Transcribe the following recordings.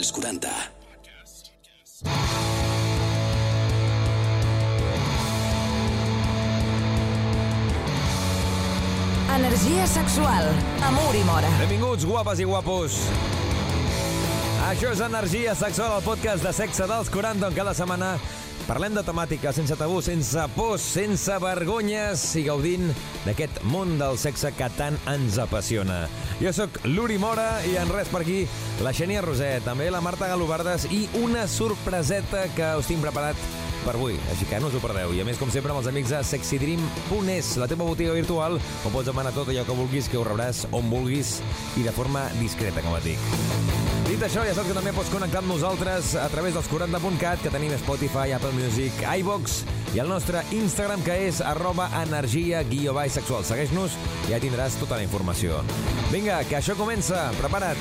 als 40. Energia sexual. Amor i mora. Benvinguts, guapes i guapos. Això és Energia Sexual, el podcast de sexe dels 40, on cada setmana parlem de temàtica sense tabú, sense pors, sense vergonyes i gaudint d'aquest món del sexe que tant ens apassiona. Jo sóc l'Uri Mora i en res per aquí la Xenia Roset, també la Marta Galobardes i una sorpreseta que us tinc preparat per avui, així que no us ho perdeu. I a més, com sempre, amb els amics de sexydream.es, la teva botiga virtual, on pots demanar tot allò que vulguis, que ho rebràs on vulguis i de forma discreta, com et dic. Dit això, ja saps que també pots connectar amb nosaltres a través dels 40.cat, que tenim Spotify, Apple Music, iVox i el nostre Instagram, que és arroba energia guió baix sexual. Segueix-nos i ja tindràs tota la informació. Vinga, que això comença. Prepara't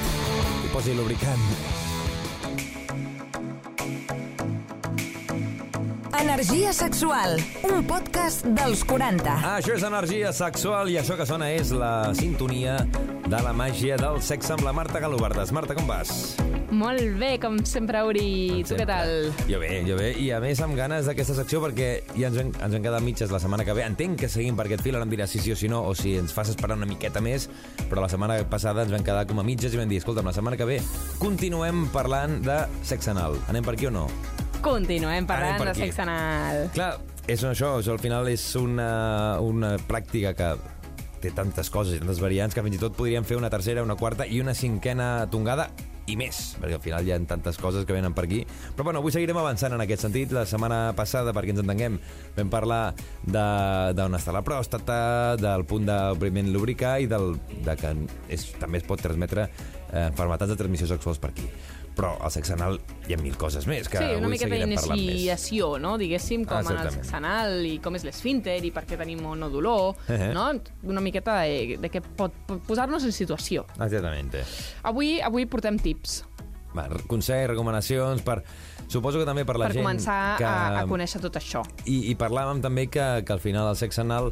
i posi lubricant. Energia sexual. Un podcast dels 40. Ah, això és energia sexual i això que sona és la sintonia de la màgia del sexe amb la Marta Galobardes. Marta, com vas? Molt bé, com sempre, Uri. Tu què tal? Jo bé, jo bé. I a més amb ganes d'aquesta secció perquè ja ens, en, ens en quedat mitges la setmana que ve. Entenc que seguim per aquest fil, ara em diràs si sí o si no, o si ens fas esperar una miqueta més, però la setmana passada ens vam quedar com a mitges i vam dir, escolta'm, la setmana que ve continuem parlant de sexe anal. Anem per aquí o no? Continuem parlant Anem per de aquí. sexe anal. Clar, és això, això al final és una, una pràctica que té tantes coses i tantes variants que fins i tot podríem fer una tercera, una quarta i una cinquena tongada i més, perquè al final hi ha tantes coses que venen per aquí. Però bueno, avui seguirem avançant en aquest sentit. La setmana passada, perquè ens entenguem, vam parlar d'on està la pròstata, del punt d'obriment lubricar i del, de que és, també es pot transmetre eh, enfermetats de transmissió sexuals per aquí. Però al sexe anal hi ha mil coses més, que sí, una avui més. d'iniciació, no? Diguéssim, com Ah, en el sexe anal i com és l'esfínter i per què tenim o no dolor, Eh. no? Una miqueta de, de què pot, pot posar-nos en situació. Exactament. Avui avui portem tips Va, consells, recomanacions, per... Suposo que també per la per gent començar que... a, a conèixer tot això. I, I parlàvem també que, que al final el sexe anal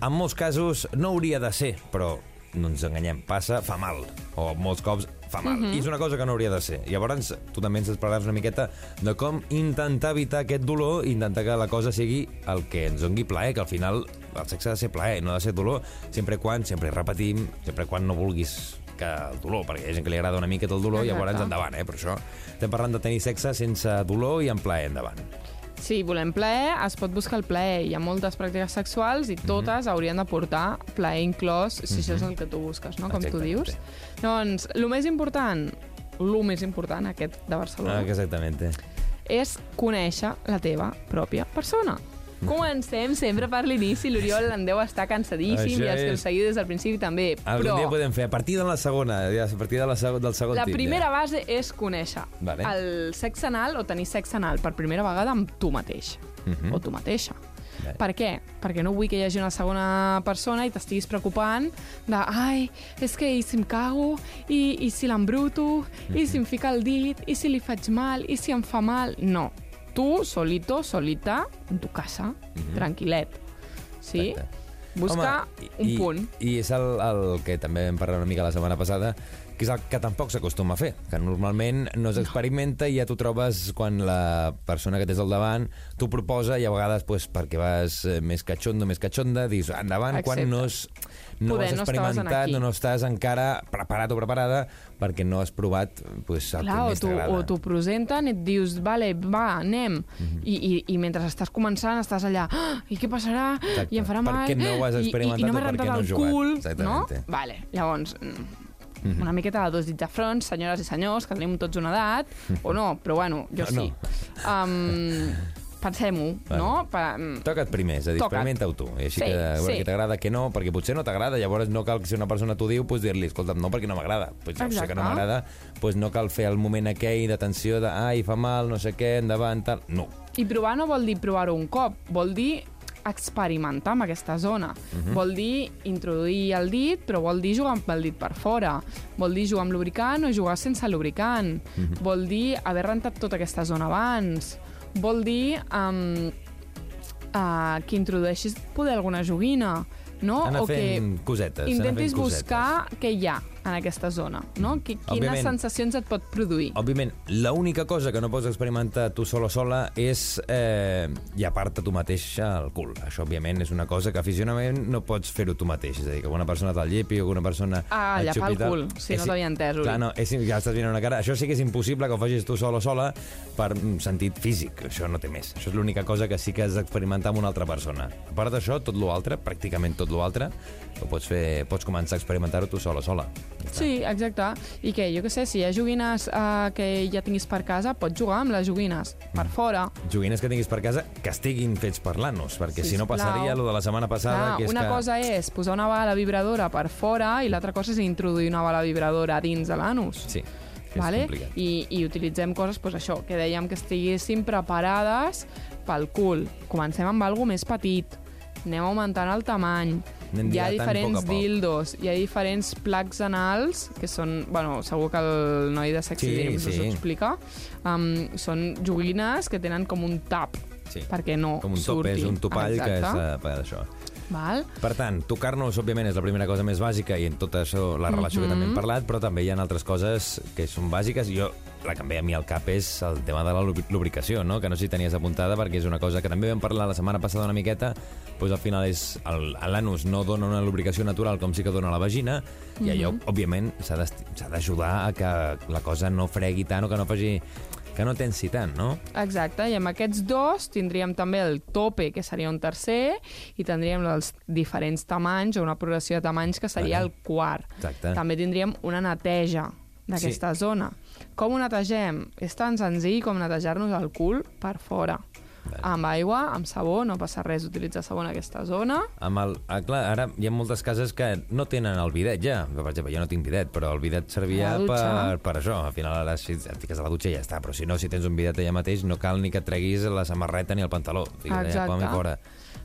en molts casos no hauria de ser, però no ens enganyem, passa, fa mal. O molts cops fa mal. Mhm. I és una cosa que no hauria de ser. Llavors, tu també ens explicaràs una miqueta de com intentar evitar aquest dolor i intentar que la cosa sigui el que ens dongui plaer, que al final el sexe ha de ser plaer, no ha de ser dolor, sempre quan, sempre repetim, sempre quan no vulguis que el dolor, perquè hi ha gent que li agrada una miqueta el dolor, Exacte. llavors endavant, eh? Per això estem parlant de tenir sexe sense dolor i amb plaer endavant. Si volem plaer, es pot buscar el plaer. Hi ha moltes pràctiques sexuals i Mhm. totes haurien de portar plaer inclòs, si això és el que tu busques, no? Com tu dius. Doncs, el més important, el més important, aquest de Barcelona, Ah, exactament. és conèixer la teva pròpia persona. Comencem sempre per l'inici. L'Oriol en deu estar cansadíssim Això i els que el seguiu des del principi també. Algun Però dia podem fer, a partir de la segona, ja, a partir de la, seg- del segon la tip. primera base és conèixer Vale. el sexe anal o tenir sexe anal per primera vegada amb tu mateix. Mhm. O tu mateixa. Bé. Per què? Perquè no vull que hi hagi una segona persona i t'estiguis preocupant de ai, és que i si em cago, i, i si l'embruto, i Mhm. si em fica el dit, i si li faig mal, i si em fa mal... No. Tu, solito, solita, en tu casa, tranquil·let. Sí? Exacte. Busca Home, un i, punt. I és el, el que també vam parlar una mica la setmana passada, que és el que tampoc s'acostuma a fer, que normalment no s'experimenta i ja t'ho trobes quan la persona que tens al davant t'ho proposa i a vegades pues, perquè vas eh, més catxondo, més catxonda, dius endavant quan Accepta. no, has, no Poder has experimentat, no, no estàs encara preparat o preparada perquè no has provat pues, el Clar, que o més o t'ho presenten i et dius, vale, va, anem. Mhm. I, i, I mentre estàs començant estàs allà, ah, i què passarà? Exacte. I em farà mal? què no ho has I- i, experimentat i, no o m'he per què rentat no el has jugat? cul, no? Vale, llavors, mm, Mhm. una miqueta de dos dits de front, senyores i senyors, que tenim tots una edat, o no, però bueno, jo No, sí. Um, Pensem-ho, Vale. no? Mm, Toca't primer, és a dir, experimenta-ho tu. I així Sí, que veure sí. què t'agrada, què no, perquè potser no t'agrada, llavors no cal que si una persona t'ho diu, pues, dir-li, escolta'm, no, perquè no m'agrada. Pues ja sé que no m'agrada, pues no cal fer el moment aquell de tensió de, ai, fa mal, no sé què, endavant, tal. No. I provar no vol dir provar-ho un cop, vol dir experimentar amb aquesta zona. Mhm. Vol dir introduir el dit, però vol dir jugar amb el dit per fora. Vol dir jugar amb lubricant o jugar sense lubricant. Mhm. Vol dir haver rentat tota aquesta zona abans. Vol dir um, uh, que introdueixis poder alguna joguina, no? Anar o que cosetes, intentis fent cosetes. buscar què hi ha en aquesta zona, no? Qui- Quines Òbviament. sensacions et pot produir? Òbviament, l'única cosa que no pots experimentar tu sol o sola és eh, llepar-te tu mateix al cul. Això, òbviament, és una cosa que aficionament no pots fer-ho tu mateix. És a dir, que una persona te'l llepi o que una persona... Ah, llepar el cul. No És- t'havia entès, Uri. Clar, no, és, ja estàs mirant una cara. Això sí que és impossible que ho facis tu sol o sola per mm, sentit físic. Això no té més. Això és l'única cosa que sí que has d'experimentar amb una altra persona. A part d'això, tot l'altre, pràcticament tot l'altre, ho pots fer, pots començar a experimentar-ho tu sol o sola. Sí, exacte. I que, jo què sé, si hi ha joguines eh, que ja tinguis per casa, pots jugar amb les joguines per Mm. fora. joguines que tinguis per casa que estiguin fets per l'anus, perquè si no passaria lo de la setmana passada, Clar, que és una que... cosa és posar una bala vibradora per fora i l'altra cosa és introduir una bala vibradora dins de l'anus. Sí, vale? complicat. I, I utilitzem coses, doncs això, que dèiem que estiguessin preparades pel cul. Comencem amb alguna més petit. Anem augmentant el tamany. Anem hi ha diferents poc a poc. dildos, hi ha diferents placs anals, que són... Bueno, segur que el noi de Sexy Sí, Dreams us sí. ho explica. Um, són joguines que tenen com un tap, Sí. perquè no Com un surti. top, és un topall que és Exacte. uh, per això. Val? Per tant, tocar-nos, òbviament, és la primera cosa més bàsica i en tot això, la relació que també Mhm. hem parlat, però també hi ha altres coses que són bàsiques. Jo, la que em ve a mi al cap és el tema de la lubri- lubricació, no? que no sé si tenies apuntada, perquè és una cosa que també vam parlar la setmana passada una miqueta, doncs al final és l'anus no dona una lubricació natural com sí que dona la vagina, i allò, Mhm. òbviament, s'ha d'ajudar a que la cosa no fregui tant o que no faci que no tensi tant, no? Exacte, i amb aquests dos tindríem també el tope, que seria un tercer, i tindríem els diferents tamanys, o una progressió de tamanys, que seria Vale. el quart. Exacte. També tindríem una neteja d'aquesta zona. Com ho netegem? És tan senzill com netejar-nos el cul per fora. Amb aigua, amb sabó, no passa res utilitzar sabó en aquesta zona. Amb el, ah, clar, ara hi ha moltes cases que no tenen el bidet ja. Per exemple, jo no tinc bidet, però el bidet servia A la dutxa. per, per això. Al final, ara si et fiques a la dutxa i ja està. Però si no, si tens un bidet allà mateix, no cal ni que treguis la samarreta ni el pantaló. Fiques allà, Exacte. fora.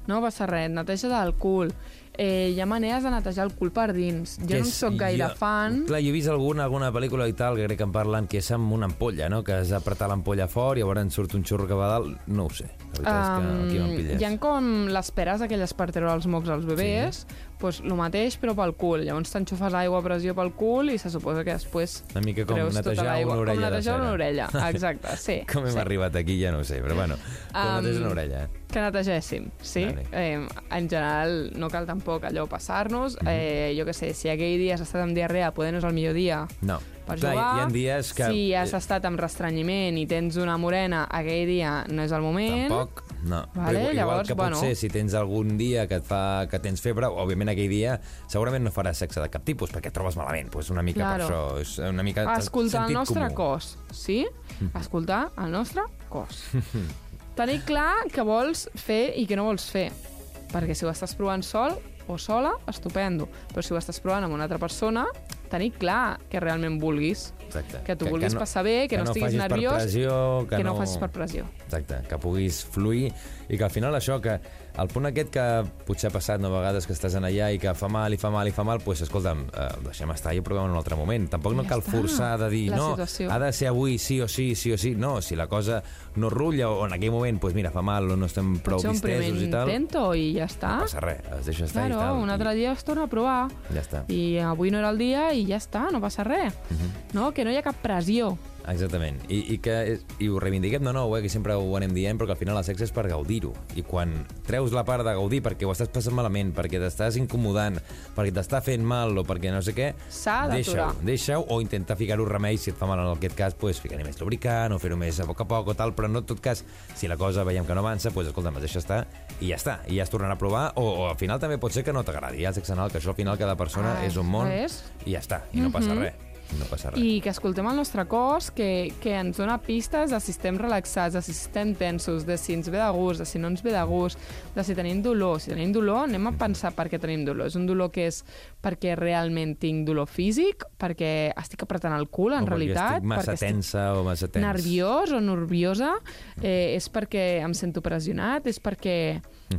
No passa res, neteja del cul. Eh, hi ha maneres de netejar el cul per dins. Jo Que no en és- sóc gaire jo- fan. Clar, jo he vist alguna, alguna pel·lícula i tal, que crec que en parlen, que és amb una ampolla, no? Que has d'apretar l'ampolla fort i llavors surt un xurro que va dalt. No ho sé. La veritat és que aquí hi ha com les peres aquelles per treure els mocs als bebès, sí. Pues, el mateix però pel cul. Llavors t'enxufes aigua a pressió pel cul i se suposa que després Una mica com tota netejar l'aigua. una orella Com netejar una orella, exacte, sí. Com hem sí. arribat aquí ja no sé, però bueno, com Um, neteja una orella. eh? Que netegéssim, sí. Vale. Eh, en general no cal tampoc allò passar-nos. Mhm. eh, jo que sé, si aquell dia has estat amb diarrea, poder no és el millor dia No. per Clar, jugar. hi ha dies que... Si has eh, estat amb restrenyiment i tens una morena, aquell dia no és el moment. Tampoc, no. Vale, Però igual llavors, que bueno. potser si tens algun dia que et fa que tens febre, òbviament aquell dia segurament no faràs sexe de cap tipus perquè et trobes malament. Pues una mica Claro. per això, és una mica escoltar el nostre comú. Cos, sí? Escoltar el nostre cos. Tenir clar què vols fer i què no vols fer. Perquè si ho estàs provant sol o sola, estupendo. Però si ho estàs provant amb una altra persona, tenir clar que realment vulguis. Exacte. Que tu vulguis passar bé, que no estiguis facis nerviós, pressió, que, Que no ho facis per pressió. Exacte, que puguis fluir i que al final això, que el punt aquest que potser ha passat no, a vegades que estàs en allà i que fa mal i fa mal i fa mal, doncs pues, escolta'm, eh, deixem estar i ho provem en un altre moment. Tampoc no Ja cal està. forçar de dir, La no, situació. ha de ser avui sí o sí, sí o sí. No, si la cosa no rutlla o en aquell moment, doncs pues mira, fa mal o no estem prou Pot ser un primer vistesos i tal, intento i ja està. no passa res, es deixa estar Claro, i tal. un altre dia es torna a provar. Ja està. I avui no era el dia i ja està, no passa res. Mhm. No? Que no hi ha cap pressió. Exactament. I, i, que, I ho reivindiquem de nou, eh, que sempre ho anem dient, però que al final el sexe és per gaudir-ho. I quan treus la part de gaudir perquè ho estàs passant malament, perquè t'estàs incomodant, perquè t'està fent mal o perquè no sé què, S'ha d'aturar. deixa-ho, deixa-ho o intenta ficar-ho remei, si et fa mal en aquest cas, pues, ficar-hi més lubricant o fer-ho més a poc a poc o tal, però no en tot cas, si la cosa veiem que no avança, pues, escolta'm, es deixa estar i ja està, i ja es tornarà a provar, o, o al final també pot ser que no t'agradi, ja el sexe anal, que això al final cada persona Ah, és un món ves? i ja està, i no passa Mhm. res. No passa res. I que escoltem el nostre cos, que, que ens dona pistes de si estem relaxats, de si estem tensos, de si ens ve de gust, de si no ens ve de gust, de si tenim dolor. Si tenim dolor, anem a pensar per què tenim dolor. És un dolor que és perquè realment tinc dolor físic, perquè estic apretant el cul, en o perquè realitat, estic massa perquè tensa o massa tens. nerviós o nerviosa, eh, és perquè em sento pressionat, és perquè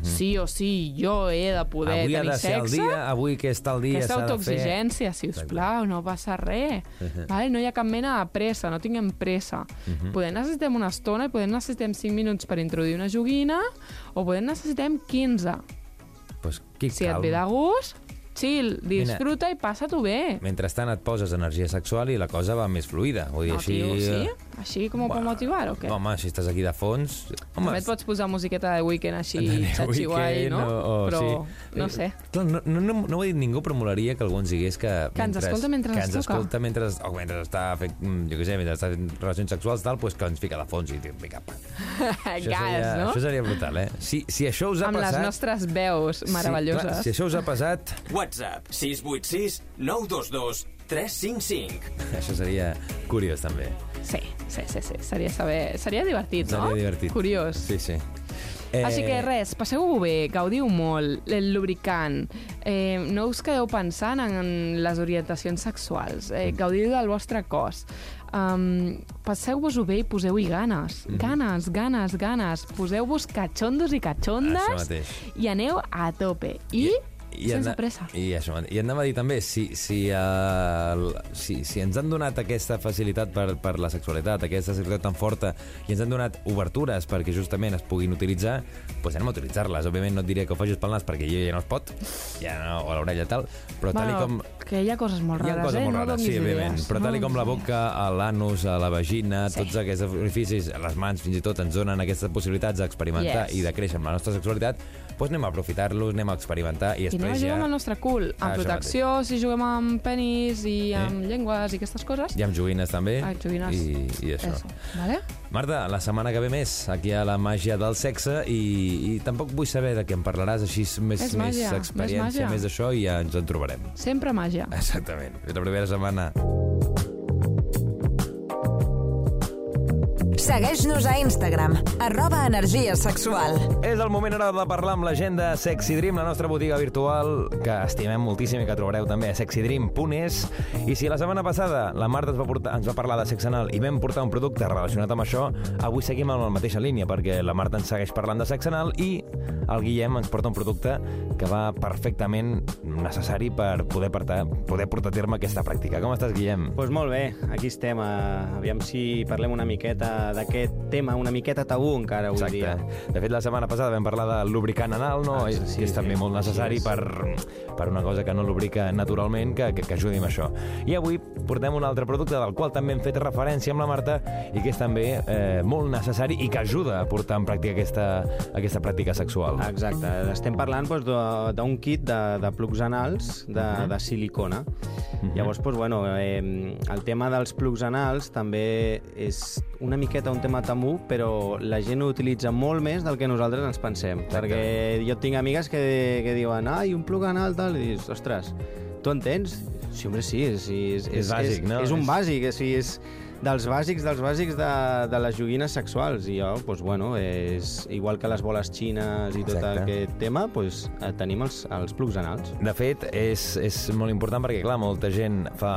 sí o sí jo he de poder Mhm. avui ha tenir de ser el sexe. dia, avui que està el dia Aquesta s'ha de fer... autoexigència, si us plau, no passa res. vale? No hi ha cap mena de pressa, no tinguem pressa. Mhm. Poder necessitem una estona i poder necessitem 5 minuts per introduir una joguina o poder necessitem 15. Pues, qui Si et calma. ve de gust, chill, disfruta i passa-t'ho bé. Mentrestant et poses energia sexual i la cosa va més fluida. Vull dir, No, així... tio, sí? Així com per motivar o què? Home, si estàs aquí de fons... Home, També et pots posar musiqueta de weekend així, xatxi guai, no? o- o Però, sí. no sé. Clar, no, no, no, no ho ha dit ningú, però molaria que algú ens digués que... Que ens escolta mentre que ens toca. escolta mentre, o mentre està fent, mm, jo què sé, mentre està fent relacions sexuals, tal, pues que ens fica de fons i diu, vinga, pa. Això Gas, seria, no? això seria brutal, eh? Si, si això us ha Amb les passat... nostres veus meravelloses. Sí, clar, si això us ha passat, WhatsApp 686 922 355. això seria curiós, també. Sí, sí, sí, sí. Seria, saber... Seria divertit, no? Seria divertit. Curiós. Sí, sí. Eh... Així que res, passeu-ho bé, gaudiu molt, el lubricant. Eh, no us quedeu pensant en les orientacions sexuals. Eh, Mm. gaudiu del vostre cos. Um, Passeu-vos-ho bé i poseu-hi ganes. Mm-hmm. Ganes, ganes, ganes. Poseu-vos catxondos i catxondes i aneu a tope. I, I sense anda- pressa. I això, i anava a dir també, si, si, uh, si, si ens han donat aquesta facilitat per, per la sexualitat, aquesta sexualitat tan forta, i ens han donat obertures perquè justament es puguin utilitzar, doncs anem a utilitzar-les. Òbviament no et diré que ho facis pel nas perquè ja, no es pot, ja no, o a l'orella tal, però tal i com... que hi ha coses molt Hi ha rares, coses eh? molt no rares, donis sí, idees. però tal No com la boca, l'anus, la vagina, Sí. tots aquests orificis, les mans fins i tot ens donen aquestes possibilitats d'experimentar Yes. i de créixer amb la nostra sexualitat, doncs anem a aprofitar-los, anem a experimentar i I anem després a jugar ja... amb el nostre cul, amb Ah, protecció, si juguem amb penis i amb llengües i aquestes coses. I amb joguines també. Ah, joguines. I, i això. Eso, vale? Marta, la setmana que ve més, aquí a la màgia del sexe, i, i tampoc vull saber de què em parlaràs, així més, És més màgia, més experiència, màgia. més d'això, i ja ens en trobarem. Sempre màgia. Exactament. És la primera setmana. Segueix-nos a Instagram, arroba energia sexual. És el moment ara de parlar amb la gent de Sexy Dream, la nostra botiga virtual, que estimem moltíssim i que trobareu també a sexydream.es. I si la setmana passada la Marta ens va, portar, ens va parlar de sexe anal i vam portar un producte relacionat amb això, avui seguim amb la mateixa línia, perquè la Marta ens segueix parlant de sexe anal i el Guillem ens porta un producte que va perfectament necessari per poder portar, poder portar a terme aquesta pràctica. Com estàs, Guillem? Doncs pues molt bé, aquí estem. Uh, aviam si parlem una miqueta d'aquest tema, una miqueta tabú encara avui Exacte. dia. De fet, la setmana passada vam parlar del lubricant anal, no? Ah, I- sí, que és sí, també molt així necessari és. per, per una cosa que no lubrica naturalment, que, que, que ajudi amb això. I avui portem un altre producte del qual també hem fet referència amb la Marta i que és també eh, molt necessari i que ajuda a portar en pràctica aquesta, aquesta pràctica sexual. Exacte, estem parlant doncs, de- d'un kit de, de plugs anals de, de silicona. Llavors, doncs, bueno, eh, el tema dels plugs anals també és una miqueta un tema tamú, però la gent ho utilitza molt més del que nosaltres ens pensem. Perquè jo tinc amigues que, que diuen ai, un plug anal, tal, i dius, ostres, tu en tens? Sí, hombre, sí, sí és, És bàsic, no? És un És- bàsic, és, és dels bàsics dels bàsics de, de les joguines sexuals. I jo, doncs, bueno, és igual que les boles xines i tot Exacte. aquest tema, doncs, eh, tenim els, els plugs anals. De fet, és, és molt important perquè, clar, molta gent fa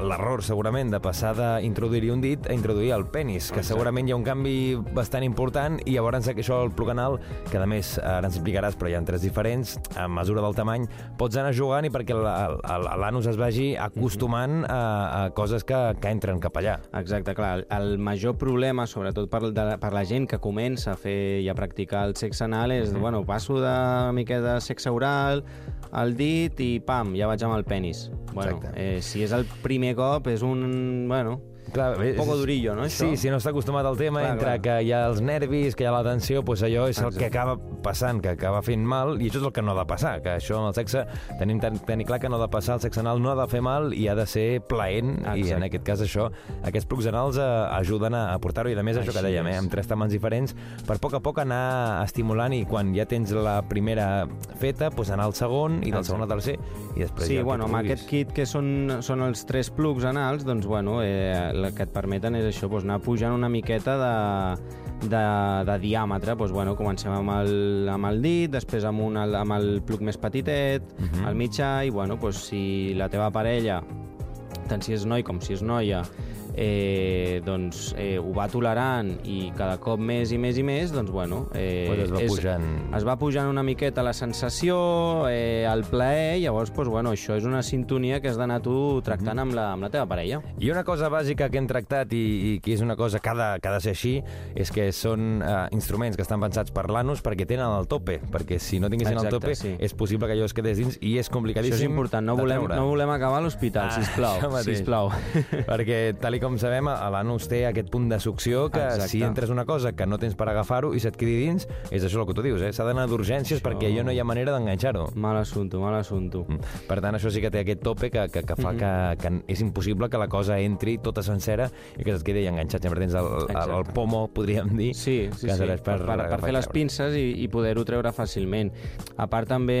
l'error, segurament, de passar d'introduir-hi un dit a introduir el penis, que Exacte. segurament hi ha un canvi bastant important i llavors que això, el plug anal, que a més ara ens explicaràs, però hi ha tres diferents, a mesura del tamany, pots anar jugant i perquè la- la- l'anus es vagi acostumant a, a coses que, que entren cap allà. Exacte, clar. El major problema, sobretot per, de, per la gent que comença a fer i a practicar el sexe anal, és, bueno, passo de una miqueta de sexe oral, al dit i pam, ja vaig amb el penis. Bueno, Exacte. eh, si és el primer cop, és un... Bueno, Clar, poco és- durillo, no, això? Sí, si no està acostumat al tema, Clar, entre clar. que hi ha els nervis, que hi ha la tensió, doncs allò és el Exacte. que acaba passant, que acaba fent mal, i això és el que no ha de passar, que això amb el sexe tenim ten, tenir clar que no ha de passar, el sexe anal no ha de fer mal i ha de ser plaent, i Exacte. en aquest cas això, aquests plugs anals eh, ajuden a, a portar-ho, i a més això que Així dèiem, eh, amb tres tamans diferents, per a poc a poc anar estimulant i quan ja tens la primera feta, doncs anar al segon, i del Exacte. segon al tercer, i després Sí, ja bueno, amb aquest kit que són, són els tres plugs anals, doncs, bueno, eh, el que et permeten és això, doncs, anar pujant una miqueta de, de, de diàmetre. Doncs, bueno, comencem amb el, amb el dit, després amb, un, amb el plug més petitet, Mhm. el mitjà, i bueno, doncs, si la teva parella tant si és noi com si és noia, eh, doncs eh, ho va tolerant i cada cop més i més i més, doncs bueno... Eh, Pues es va pujant. Es va pujant una miqueta la sensació, eh, el plaer, llavors, doncs, bueno, això és una sintonia que has d'anar tu tractant Mhm. amb, la, amb la teva parella. I una cosa bàsica que hem tractat i, i que és una cosa que ha de, que ha de ser així és que són eh, instruments que estan pensats per l'anus perquè tenen el tope, perquè si no tinguessin Exacte, el tope sí. és possible que allò es quedés dins i és Això complicadíssim és important, no volem, no volem acabar a l'hospital, Ah, sisplau, això sisplau. perquè, tal i com sabem, a l'anus té aquest punt de succió que Exacte. si entres una cosa que no tens per agafar-ho i se't quedi dins, és això el que tu dius, eh? s'ha d'anar d'urgències perquè allò no hi ha manera d'enganxar-ho. Mal assunto, mal assunto. Mm. Per tant, això sí que té aquest tope que, que, que fa que, que és impossible que la cosa entri tota sencera i que se't quedi enganxat. Sempre tens el, el, el pomo, podríem dir, Sí, sí, que sí, per, per, per fer les pinces i, i poder-ho treure fàcilment. A part també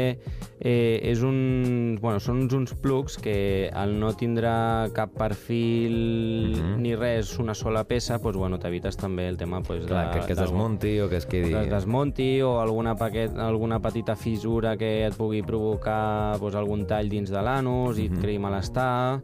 eh, és un, bueno, són uns, uns plugs que al no tindrà cap perfil Mhm. ni res, una sola peça, doncs, bueno, t'evites també el tema doncs, Clar, de, que, que es desmunti o que es quedi... que es desmunti o alguna, paquet, alguna petita fissura que et pugui provocar doncs, algun tall dins de l'anus i et creï malestar.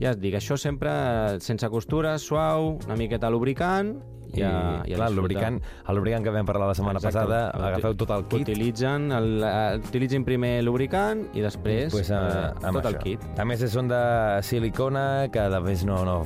Ja et dic, això sempre sense costures, suau, una miqueta lubricant i, a, i a clar, el lubricant, el lubricant que vam parlar la setmana Exacte. passada, El- agafeu tot el kit Utilitzen, el, eh, utilitzin primer lubricant i després pues, eh, uh, amb tot el això. kit. A més, són de silicona, que a més no, no,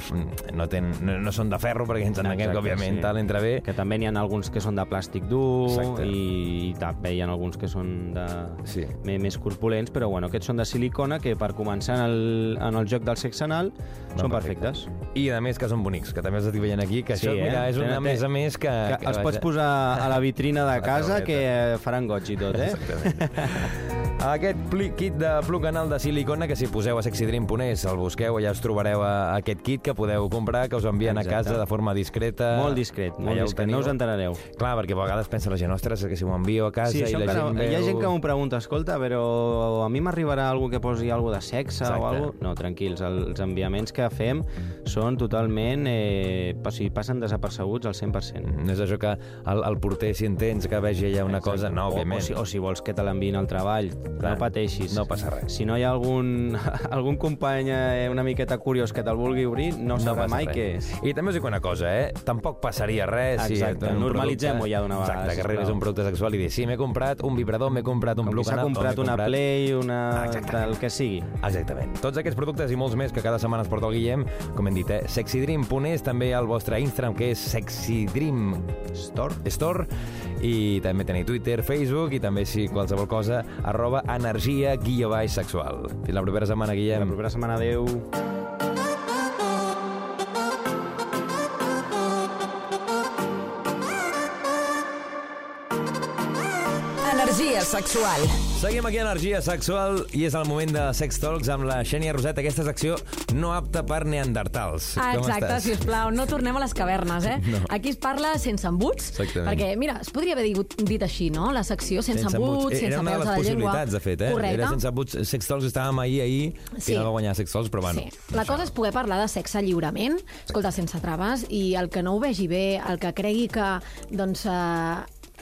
no, ten, no, no són de ferro, perquè ens entenguem Exacte, que, òbviament, sí. tal entra bé. Que també n'hi ha alguns que són de plàstic dur Exacte. i, i també hi ha alguns que són de, Sí. me- més corpulents, però bueno, aquests són de silicona que per començar en el, en el joc del sexe anal són perfectes. perfectes. I, a més, que són bonics, que també els estic veient aquí, que Sí, això, eh? mira, és una Tenen- més a més que... Que els pots posar a la vitrina de casa que faran goig i tot, eh? Exactament. Aquest kit de plug anal de silicona, que si poseu a sexydream.es el busqueu, allà us trobareu a, aquest kit que podeu comprar, que us envien Exacte. a casa de forma discreta. Molt discret, molt Allà ho discret, no us enterareu. Clar, perquè a vegades pensa la gent, ostres, que si m'ho envio a casa Sí, i la gent veu... hi ha gent que m'ho pregunta, escolta, però a mi m'arribarà algú que posi alguna de sexe Exacte. o alguna No, tranquils, els enviaments que fem són totalment... Eh, o sigui, passen desapercebuts al 100%. No és això que el, el porter, si entens que vegi allà una cosa... No, o, òbviament. o, si, o si vols que te l'enviïn al treball, Clar, no pateixis. no passa res. Si no hi ha algun, algun company eh, una miqueta curiós que te'l vulgui obrir, no, sabrà mai res. què és. I també us dic una cosa, eh? Tampoc passaria res si... Exacte, un normalitzem-ho ja d'una vegada, Exacte, que arribis un producte sexual i dir, sí, m'he comprat un vibrador, m'he comprat un Com anal, o comprat m'he una comprat- Play, una... Exactament. el que sigui. Exactament. Tots aquests productes i molts més que cada setmana es porta el Guillem, com hem dit, eh? sexydream.es, també al vostre Instagram, que és sexydream Store, Store i també teniu Twitter, Facebook i també, si qualsevol cosa, arroba energia guió baix sexual. Fins la propera setmana, La Guillem. propera setmana, adeu. Energia sexual. Seguim aquí a Energia Sexual i és el moment de Sex Talks amb la Xènia Roset. Aquesta secció no apta per neandertals. Ah, Com exacte, estàs? sisplau, no tornem a les cavernes, eh? No. Aquí es parla sense embuts, Exactament. perquè, mira, es podria haver dit, dit així, no? La secció sense, embuts, sense Era una de pèls les a la llengua. possibilitats, de fet, eh? Correcte. Era sense embuts. Sex Talks estàvem ahir, ahir, Sí. i no va guanyar Sex Talks, però bueno. Sí. La cosa és poder parlar de sexe lliurement, escolta, sense traves, i el que no ho vegi bé, el que cregui que, doncs, eh,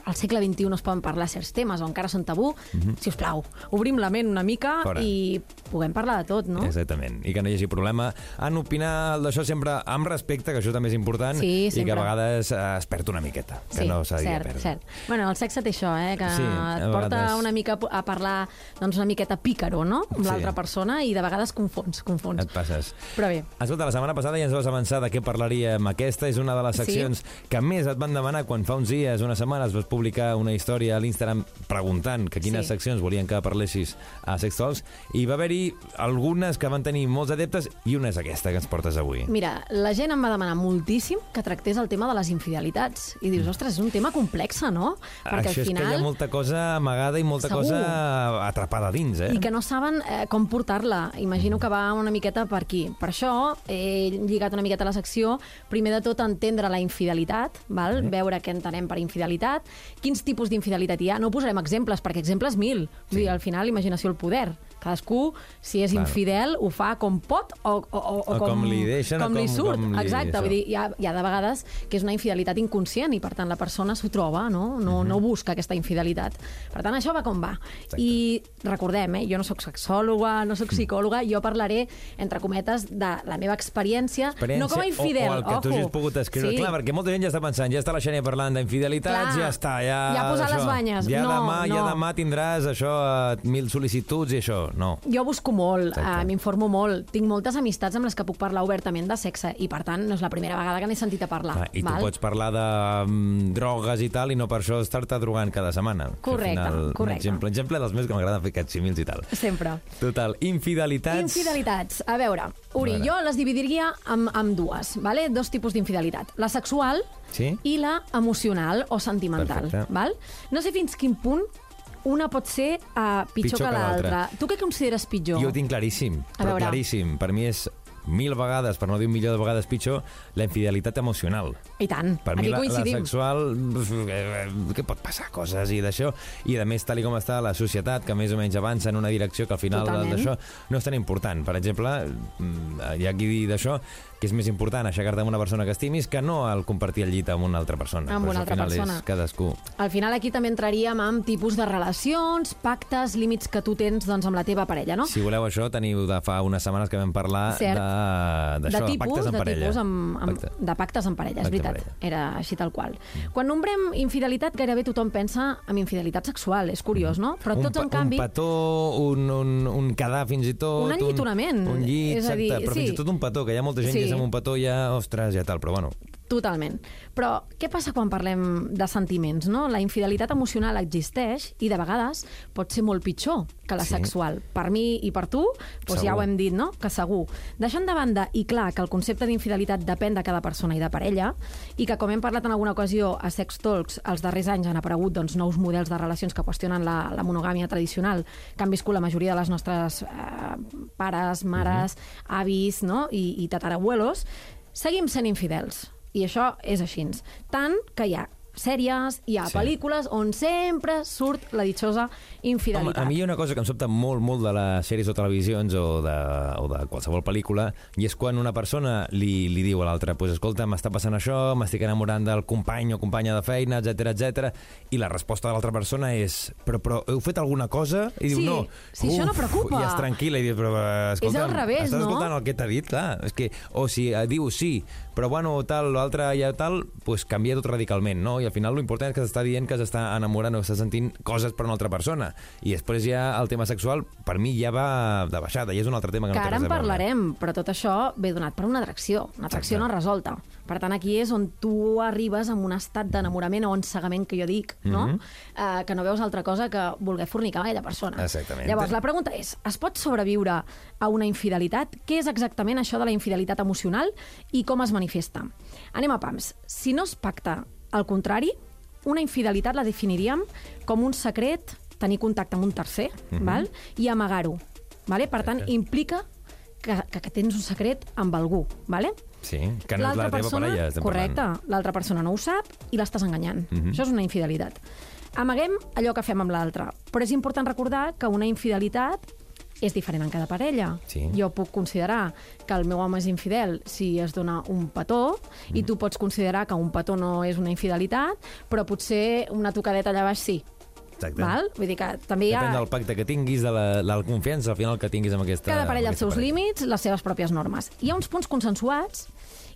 al segle XXI es poden parlar certs temes o encara són tabú, si us plau, obrim la ment una mica. Fora. i puguem parlar de tot, no? Exactament, i que no hi hagi problema en opinar d'això sempre amb respecte, que això també és important, Sí, i que a vegades eh, es perd una miqueta, que no s'hauria de perdre. cert. Bueno, el sexe té això, eh, que Sí, et porta vegades- una mica a parlar doncs, una miqueta pícaro, no?, amb Sí. l'altra persona i de vegades confons, confons. Et passes. Però bé, Escolta, la setmana passada ja ens vas avançar de què parlaríem. Aquesta és una de les Sí. seccions que més et van demanar quan fa uns dies, unes setmanes, vas publicar una història a l'Instagram preguntant que quines Sí. seccions volien que parlessis a Sex Talks, i va haver-hi algunes que van tenir molts adeptes i una és aquesta que ens portes avui. mira, la gent em va demanar moltíssim que tractés el tema de les infidelitats. I dius, ostres, és un tema complex, no? Perquè Això al és que hi final... ha molta cosa amagada i molta Segur. cosa atrapada dins, eh? i que no saben eh, com portar-la. Imagino que va una miqueta per aquí. Per això he lligat una miqueta la secció, primer de tot entendre la infidelitat, val? veure què entenem per infidelitat, quins tipus d'infidelitat hi ha. No posarem exemples, perquè exemples mil. Vull dir, al final, imaginació el poder. Cadascú, si és Claro. infidel, ho fa com pot o, o, o, O com li deixen, o com, li com- surt. com li- Exacte, vull dir, hi ha, hi ha de vegades que és una infidelitat inconscient i, per tant, la persona s'ho troba, no? No, Mhm. no busca aquesta infidelitat. Per tant, això va com va. I recordem, eh, jo no sóc sexòloga, no sóc psicòloga, jo parlaré, entre cometes, de la meva experiència, no com a infidel, o, o el que tu ojo. hagis pogut escriure. Sí. Clar, perquè molta gent ja està pensant, ja està la Xènia parlant d'infidelitats, ja està, ja... Ja ha posat això. les banyes. Ja No, demà, ja no. demà tindràs això, eh, mil sol·licituds i això. No. Jo busco molt, Exacte. uh, m'informo molt. Tinc moltes amistats amb les que puc parlar obertament de sexe i, per tant, no és la primera vegada que n'he sentit a parlar. Clar, I tu val? pots parlar de mm, drogues i tal, i no per això estar-te drogant cada setmana. Correcte, al final, Un correcte. exemple, exemple dels meus que m'agrada fer aquests símils i tal. Sempre. Total, infidelitats... Infidelitats. A veure, Uri, A veure. jo les dividiria amb, amb dues, vale? dos tipus d'infidelitat. La sexual Sí? i la emocional o sentimental. Perfecte. Val? No sé fins quin punt una pot ser uh, pitjor, Pitjor que que l'altra. Tu què consideres pitjor? Jo ho tinc claríssim, A però veure. claríssim. Per mi és mil vegades, per no dir un milió de vegades pitjor, la infidelitat emocional. I tant, Per aquí mi la, la coincidim. sexual, eh, què pot passar? Coses i d'això. I a més, tal com està la societat, que més o menys avança en una direcció que al final d'això no és tan important. Per exemple, mm, hi ha qui d'això que és més important aixecar-te amb una persona que estimis que no el compartir el llit amb una altra persona. Amb una altra al final persona. és cadascú. Al final aquí també entraríem amb tipus de relacions, pactes, límits que tu tens doncs, amb la teva parella, no? Si voleu això, teniu de fa unes setmanes que vam parlar Cert. de- de d'això, tipus, pactes en de parella. tipus amb, amb, Pacte. de pactes en parella, és Pacte veritat. parella. Era així tal qual. Quan nombrem infidelitat, gairebé tothom pensa en infidelitat sexual. És curiós, no? Però un, tots, en canvi... Un petó, un, un, un quedar fins i tot... Un enllitonament. Un, un llit, És a exacte. dir, però sí. fins i tot un petó, que hi ha molta gent Sí. És amb un petó ja, ostres, ja tal, però bueno, Totalment. Però què passa quan parlem de sentiments, no? La infidelitat emocional existeix i de vegades pot ser molt pitjor que la Sí. sexual. Per mi i per tu, doncs ja ho hem dit, no? Que segur. Deixant de banda, i clar, que el concepte d'infidelitat depèn de cada persona i de parella, i que, com hem parlat en alguna ocasió a Sex Talks, els darrers anys han aparegut doncs, nous models de relacions que qüestionen la, la monogàmia tradicional que han viscut la majoria de les nostres eh, pares, mares, avis no? i, i tatarabuelos, seguim sent infidels. I això és així. Tant que hi ha sèries, hi ha Sí. pel·lícules on sempre surt la ditxosa Home, infidelitat. a mi hi ha una cosa que em sobta molt, molt de les sèries o televisions o de, o de qualsevol pel·lícula, i és quan una persona li, li diu a l'altra, pues, escolta, m'està passant això, m'estic enamorant del company o companya de feina, etc etc. i la resposta de l'altra persona és, però, però heu fet alguna cosa? I diu, Sí, no. si això no preocupa. I és tranquil·la, i diu, però, escolta, al revés, estàs no? escoltant el que t'ha dit? Clar, és que, o si eh, diu sí, però bueno, tal, l'altre ja tal, pues canvia tot radicalment, no? I al final l'important és que s'està dient que s'està enamorant o està sentint coses per una altra persona. I després ja el tema sexual, per mi ja va de baixada, i és un altre tema que, que no té ara en parlarem, però tot això ve donat per una atracció, una atracció Exacte. no resolta. Per tant, aquí és on tu arribes amb un estat d'enamorament o ensegament que jo dic, no? Mhm. eh, que no veus altra cosa que voler fornicar amb aquella persona. Exactament. Llavors, la pregunta és, es pot sobreviure a una infidelitat? Què és exactament això de la infidelitat emocional i com es manifesta? Anem a pams. Si no es pacta al contrari, una infidelitat la definiríem com un secret, tenir contacte amb un tercer, Mhm. val? i amagar-ho. Vale? Per tant, implica que, que, que tens un secret amb algú. Vale? Sí, que no és la teva persona, parella, estem correcte, l'altra persona no ho sap i l'estàs enganyant. Mhm. Això és una infidelitat. Amaguem allò que fem amb l'altre, però és important recordar que una infidelitat és diferent en cada parella. Sí. Jo puc considerar que el meu home és infidel si es dona un petó, i Mhm. tu pots considerar que un petó no és una infidelitat, però potser una tocadeta allà baix sí. Exacte. Val? Vull dir que també hi ha... Depèn del pacte que tinguis, de la, la confiança al final que tinguis amb aquesta Cada parella els seus parella. límits, les seves pròpies normes. Hi ha uns punts consensuats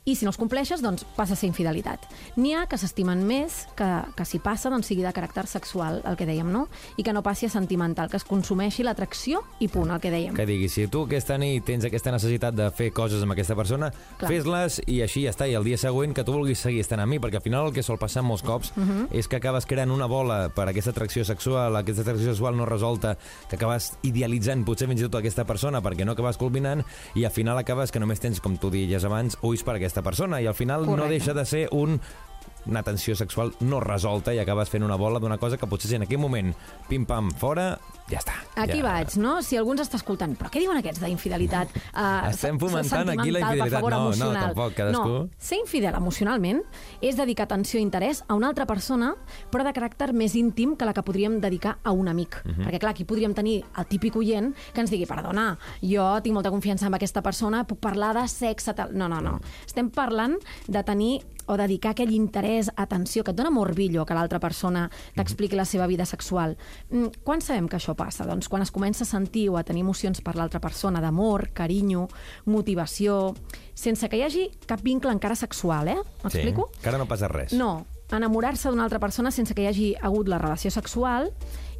i si no els compleixes, doncs passa a ser infidelitat. N'hi ha que s'estimen més que, que si passa doncs, sigui de caràcter sexual, el que dèiem, no? I que no passi a sentimental, que es consumeixi l'atracció i punt, el que dèiem. Que diguis, si tu aquesta nit tens aquesta necessitat de fer coses amb aquesta persona, fes-les i així ja està. I el dia següent que tu vulguis seguir estant amb mi, perquè al final el que sol passar molts cops Mhm. és que acabes creant una bola per aquesta atracció sexual, aquesta atracció sexual no resolta, que acabes idealitzant potser fins i tot aquesta persona perquè no acabes culminant i al final acabes que només tens, com tu dies abans, ulls per aquesta persona i al final no Correcte. deixa de ser un una tensió sexual no resolta i acabes fent una bola d'una cosa que potser si en aquell moment, pim-pam, fora, ja està. Aquí ja. vaig, no? Si algú ens està escoltant, però què diuen aquests d'infidelitat? Uh, Estem fomentant aquí la infidelitat. Favor, No, no, emocional. tampoc, cadascú. No, ser infidel emocionalment és dedicar atenció i interès a una altra persona, però de caràcter més íntim que la que podríem dedicar a un amic. Mhm. Perquè, clar, aquí podríem tenir el típic oient que ens digui, perdona, jo tinc molta confiança en aquesta persona, puc parlar de sexe, tal... No, no, no. Estem parlant de tenir o dedicar aquell interès, atenció, que et dona morbillo que l'altra persona t'expliqui la seva vida sexual. Mm, Quan sabem que això passa? Doncs quan es comença a sentir o a tenir emocions per l'altra persona d'amor, carinyo, motivació, sense que hi hagi cap vincle encara sexual, eh? M'explico? Sí, encara no passa res. No, enamorar-se d'una altra persona sense que hi hagi hagut la relació sexual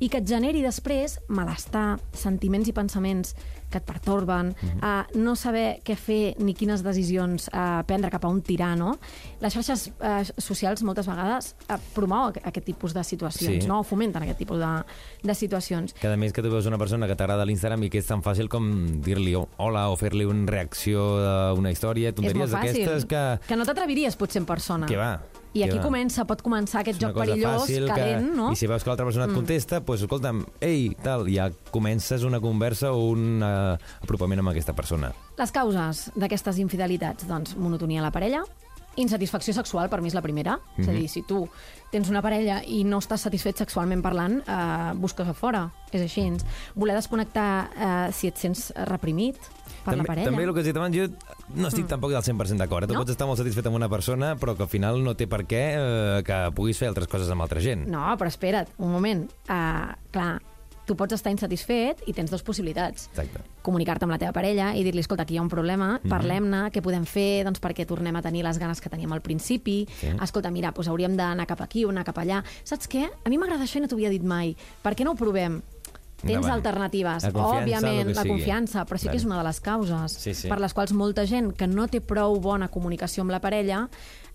i que et generi després malestar, sentiments i pensaments que et pertorben, Mhm. -huh. uh, no saber què fer ni quines decisions uh, prendre cap a un tirano. Les xarxes uh, socials moltes vegades uh, promouen aqu- aquest tipus de situacions, Sí. no? o fomenten aquest tipus de, de situacions. Que a més que tu veus una persona que t'agrada l'Instagram i que és tan fàcil com dir-li hola o fer-li una reacció d'una història, tonteries d'aquestes que... que no t'atreviries potser en persona. Que va. I aquí comença, pot començar aquest joc perillós, fàcil calent, que, no? Mm. I si veus que l'altra persona et contesta, doncs escolta'm, ei, tal, ja comences una conversa o un uh, apropament amb aquesta persona. Les causes d'aquestes infidelitats, doncs, monotonia a la parella, insatisfacció sexual, per mi és la primera. Mm -hmm. És a dir, si tu tens una parella i no estàs satisfet sexualment parlant, eh, busques a fora. És així. Voler desconnectar eh, si et sents reprimit per la parella. també el que has dit abans, jo no estic mm. tampoc del 100% d'acord. Eh? Tu No? pots estar molt satisfet amb una persona, però que al final no té per què eh, que puguis fer altres coses amb altra gent. No, però espera't, un moment. Uh, clar, tu pots estar insatisfet i tens dues possibilitats. Exacte. comunicar-te amb la teva parella i dir-li, escolta, aquí hi ha un problema, Mhm. parlem-ne, què podem fer doncs, perquè tornem a tenir les ganes que teníem al principi. Sí. Escolta, mira, doncs hauríem d'anar cap aquí o anar cap allà. Saps què? A mi m'agrada això i no t'ho havia dit mai. Per què no ho provem? Tens Endavant. alternatives, La òbviament, la sigui. confiança, però sí que és una de les causes Sí, sí. per les quals molta gent que no té prou bona comunicació amb la parella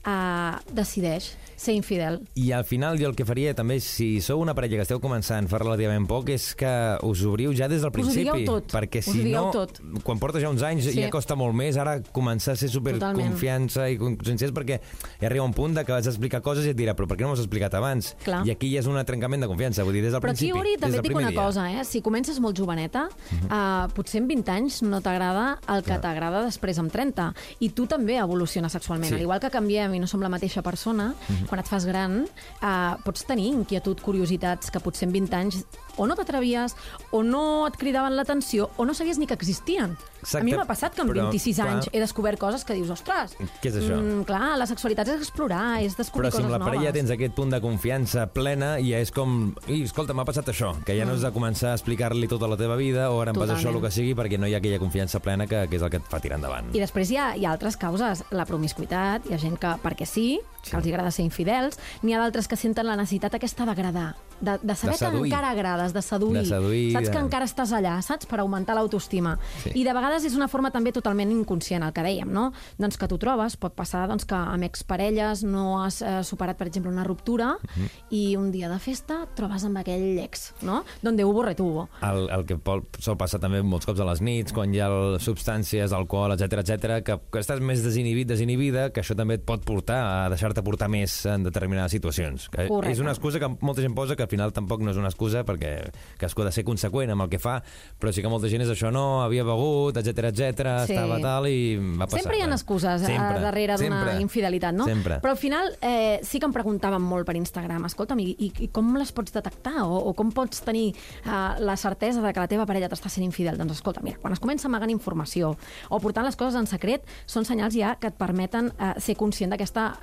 eh, decideix ser infidel. I al final jo el que faria també, si sou una parella que esteu començant fa relativament poc, és que us obriu ja des del Us principi. digueu tot. Perquè Us si no, tot. quan portes ja uns anys Sí. ja costa molt més ara començar a ser superconfiança i conscients perquè ja arriba un punt de que vas explicar coses i et dirà però per què no m'ho has explicat abans? Clar. I aquí ja és un trencament de confiança, vull dir, des del Però aquí, principi. Uri, des també del et dic una dia. Mhm. cosa, eh? Si comences molt joveneta, uh, potser en 20 anys no t'agrada el que t'agrada després amb 30. I tu també evoluciones sexualment. Sí. Mhm. Al igual que canviem i no som la mateixa persona, quan et fas gran, uh, pots tenir inquietud, curiositats que potser en 20 anys o no t'atrevies, o no et cridaven l'atenció, o no sabies ni que existien. Exacte, A mi m'ha passat que amb però, 26 clar. anys he descobert coses que dius, ostres, Què és això? Mm, clar, la sexualitat és explorar, és descobrir Però si amb coses la parella noves. tens aquest punt de confiança plena, ja és com... I, escolta, m'ha passat això, que ja no has de començar a explicar-li tota la teva vida o ara em passa això, el que sigui, perquè no hi ha aquella confiança plena que, que és el que et fa tirar endavant. I després hi ha, hi ha altres causes. La promiscuitat, hi ha gent que, perquè sí, que Sí. els agrada ser infidels, n'hi ha d'altres que senten la necessitat aquesta d'agradar, de, de saber De seduir. que encara agrades, de seduir. De seduir, saps de- que encara estàs allà, saps? Per augmentar l'autoestima. Sí. I de vegades és una forma també totalment inconscient, el que dèiem, no? Doncs que tu trobes, pot passar doncs, que amb exparelles no has eh, superat, per exemple, una ruptura Mhm. i un dia de festa trobes amb aquell ex, no? Donde hubo retuvo. El, el que pot, sol passar també molts cops a les nits, quan hi ha el- substàncies, alcohol, etc etc, que, que estàs més desinhibit, desinhibida, que això també et pot portar a deixar-te portar més en determinades situacions. Que Correcte. és una excusa que molta gent posa, que al final tampoc no és una excusa, perquè cadascú ha de ser conseqüent amb el que fa, però sí que molta gent és això, no, havia begut, etc etc, Sí. estava tal i va passar. Sempre hi ha excuses eh, sempre, darrere d'una infidelitat, no? Sempre. Però al final eh, sí que em preguntaven molt per Instagram, escolta'm, i, i, i com les pots detectar? O, o com pots tenir eh, la certesa de que la teva parella t'està sent infidel? Doncs escolta, mira, quan es comença amagant informació o portant les coses en secret, són senyals ja que et permeten eh, ser conscient d'aquesta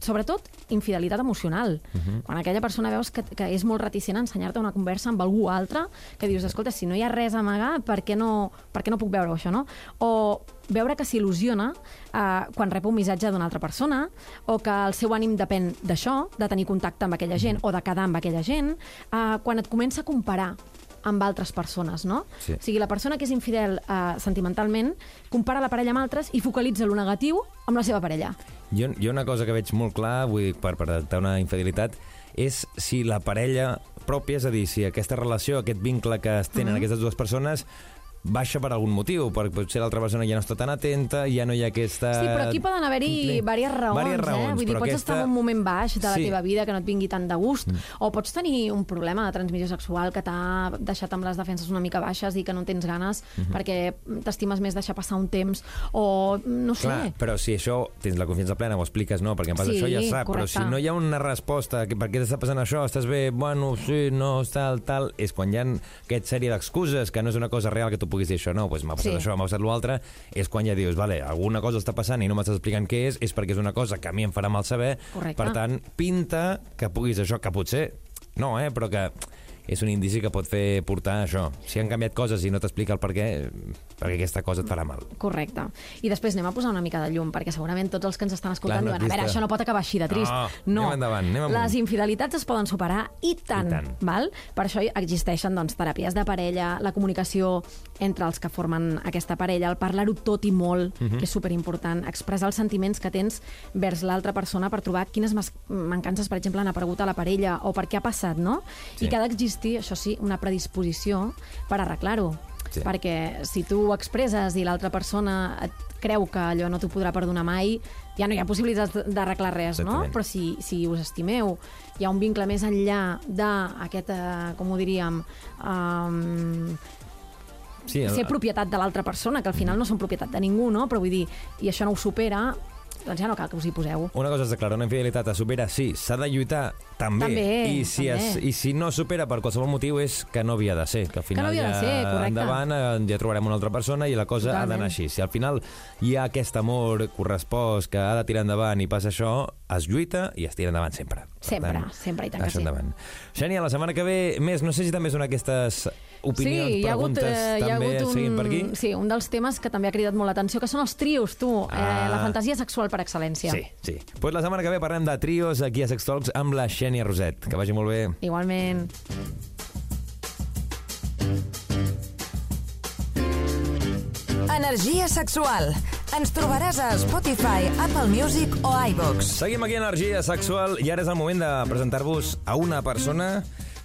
sobretot infidelitat emocional. Uh -huh. Quan aquella persona veus que, que és molt reticent a ensenyar-te una conversa amb algú altre, que dius, escolta, si no hi ha res a amagar, per què no, per què no puc veure això, no? O veure que s'il·lusiona eh, quan rep un missatge d'una altra persona o que el seu ànim depèn d'això, de tenir contacte amb aquella gent o de quedar amb aquella gent, eh, quan et comença a comparar amb altres persones, no? Sí. O sigui, la persona que és infidel eh, sentimentalment compara la parella amb altres i focalitza lo negatiu amb la seva parella. Jo, jo una cosa que veig molt clar, vull dir, per, per detectar una infidelitat, és si la parella pròpia, és a dir, si aquesta relació, aquest vincle que es tenen Mhm. aquestes dues persones baixa per algun motiu, perquè potser l'altra persona ja no està tan atenta, ja no hi ha aquesta... Sí, però aquí poden haver-hi diverses raons, eh? raons, Vull dir, pots aquesta- estar en un moment baix de la Sí. teva vida que no et vingui tant de gust, o pots tenir un problema de transmissió sexual que t'ha deixat amb les defenses una mica baixes i que no tens ganes perquè t'estimes més deixar passar un temps, o no sé... Clar, però si això tens la confiança plena, ho expliques, no, perquè em passa Sí, això, ja sap, correcte. però si no hi ha una resposta, que per què t'està passant això, estàs bé, bueno, sí, no, tal, tal, és quan hi ha aquesta sèrie d'excuses, que no és una cosa real que tu puguis dir això, no, doncs m'ha passat Sí. això, m'ha passat l'altre, és quan ja dius, vale, alguna cosa està passant i no m'estàs explicant què és, és perquè és una cosa que a mi em farà mal saber, Correcte. per tant, pinta que puguis això, que potser, no, eh, però que és un indici que pot fer portar això. Si han canviat coses i no t'explica el per què, perquè aquesta cosa et farà mal. Correcte. I després anem a posar una mica de llum, perquè segurament tots els que ens estan escoltant Clar, no, diuen, a veure, això no pot acabar així de trist. No, anem endavant, anem amunt. Les infidelitats es poden superar i tant, I tant. val? Per això existeixen doncs, teràpies de parella, la comunicació entre els que formen aquesta parella, el parlar-ho tot i molt, Mhm. que és superimportant, expressar els sentiments que tens vers l'altra persona per trobar quines mancances, per exemple, han aparegut a la parella o per què ha passat, no? Sí. I que ha d'existir, això sí, una predisposició per arreglar-ho. Sí. Perquè si tu ho expresses i l'altra persona et creu que allò no t'ho podrà perdonar mai, ja no hi ha possibilitats d'arreglar res, no? Exactament. Però si, si us estimeu, hi ha un vincle més enllà d'aquest, eh, com ho diríem, um, Sí, el- ser propietat de l'altra persona, que al final no són propietat de ningú, no? Però vull dir, i això no ho supera, doncs ja no cal que us hi poseu. Una cosa és declarar una infidelitat, es supera, sí, s'ha de lluitar, també. També, I si, també. Es, I si no supera per qualsevol motiu és que no havia de ser, que al final no havia de ja ser, correcte. endavant eh, ja trobarem una altra persona i la cosa ha d'anar Totalment. així. Si al final hi ha aquest amor correspost que ha de tirar endavant i passa això, es lluita i es tira endavant sempre. Per Sempre, sempre, i tant que sí. endavant. Xènia, la setmana que ve, més, no sé si també són aquestes opinions, sí, hi ha hagut, preguntes, eh, hi ha també hagut un, seguint per aquí? Sí, un dels temes que també ha cridat molt l'atenció, que són els trios, tu, Ah. eh, la fantasia sexual per excel·lència. Sí, sí. Pues la setmana que ve parlem de trios aquí a Sex Talks amb la Xènia Roset. Que vagi molt bé. Igualment. Energia sexual. Ens trobaràs a Spotify, Apple Music o iVox. Seguim aquí a Energia Sexual i ara és el moment de presentar-vos a una persona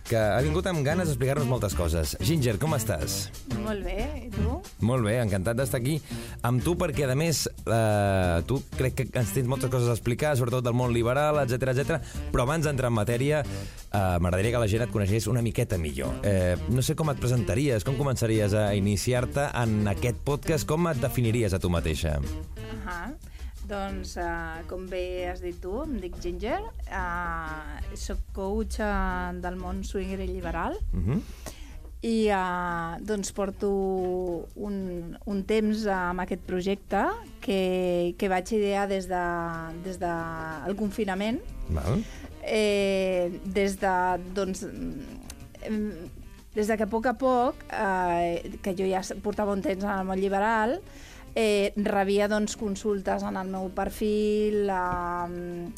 que ha vingut amb ganes d'explicar-nos moltes coses. Ginger, com estàs? Molt bé, i tu? Molt bé, encantat d'estar aquí amb tu perquè, a més, eh, tu crec que ens tens moltes coses a explicar, sobretot del món liberal, etc etc. però abans d'entrar en matèria, eh, m'agradaria que la gent et coneixés una miqueta millor. Eh, no sé com et presentaries, com començaries a iniciar-te en aquest podcast, com et definiries a tu mateixa? Ahà. Doncs, uh, com bé has dit tu, em dic Ginger, uh, soc coach uh, del món swinger i liberal Uh -huh. i uh, doncs porto un, un temps amb aquest projecte que, que vaig idear des de, des de el confinament Val? eh, des de, doncs, des de que a poc a poc, eh, que jo ja portava un temps en el món liberal, eh, rebia doncs, consultes en el meu perfil, eh,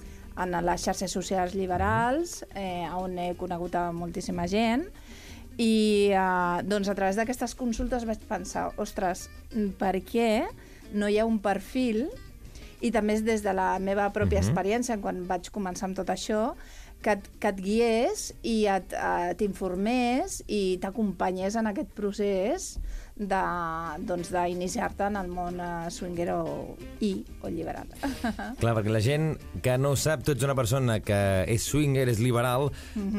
en les xarxes socials liberals, eh, on he conegut a moltíssima gent, i eh, doncs a través d'aquestes consultes vaig pensar, ostres, per què no hi ha un perfil i també és des de la meva pròpia uh -huh. experiència, quan vaig començar amb tot això, que et, que et guiés i eh, t'informés i t'acompanyés en aquest procés doncs, d'iniciar-te en el món eh, swinger o, i o liberal. Clar, perquè la gent que no sap, tu ets una persona que és swinger, és liberal,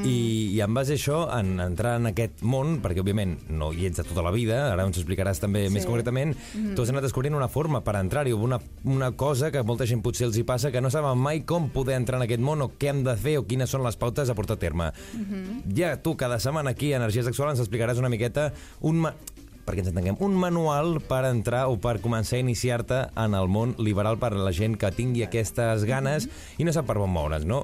i, i en base a això, en entrar en aquest món, perquè òbviament no hi ets de tota la vida, ara ens explicaràs també Sí. més concretament, tu has anat descobrint una forma per entrar-hi, una, una cosa que molta gent potser els hi passa, que no saben mai com poder entrar en aquest món o què hem de fer o quines són les pautes a portar a terme. Ja tu, cada setmana aquí a Energia Sexual ens explicaràs una miqueta un... Perquè ens entenguem, un manual per entrar o per començar a iniciar-te en el món liberal per a la gent que tingui aquestes ganes i no sap per on moure's, no?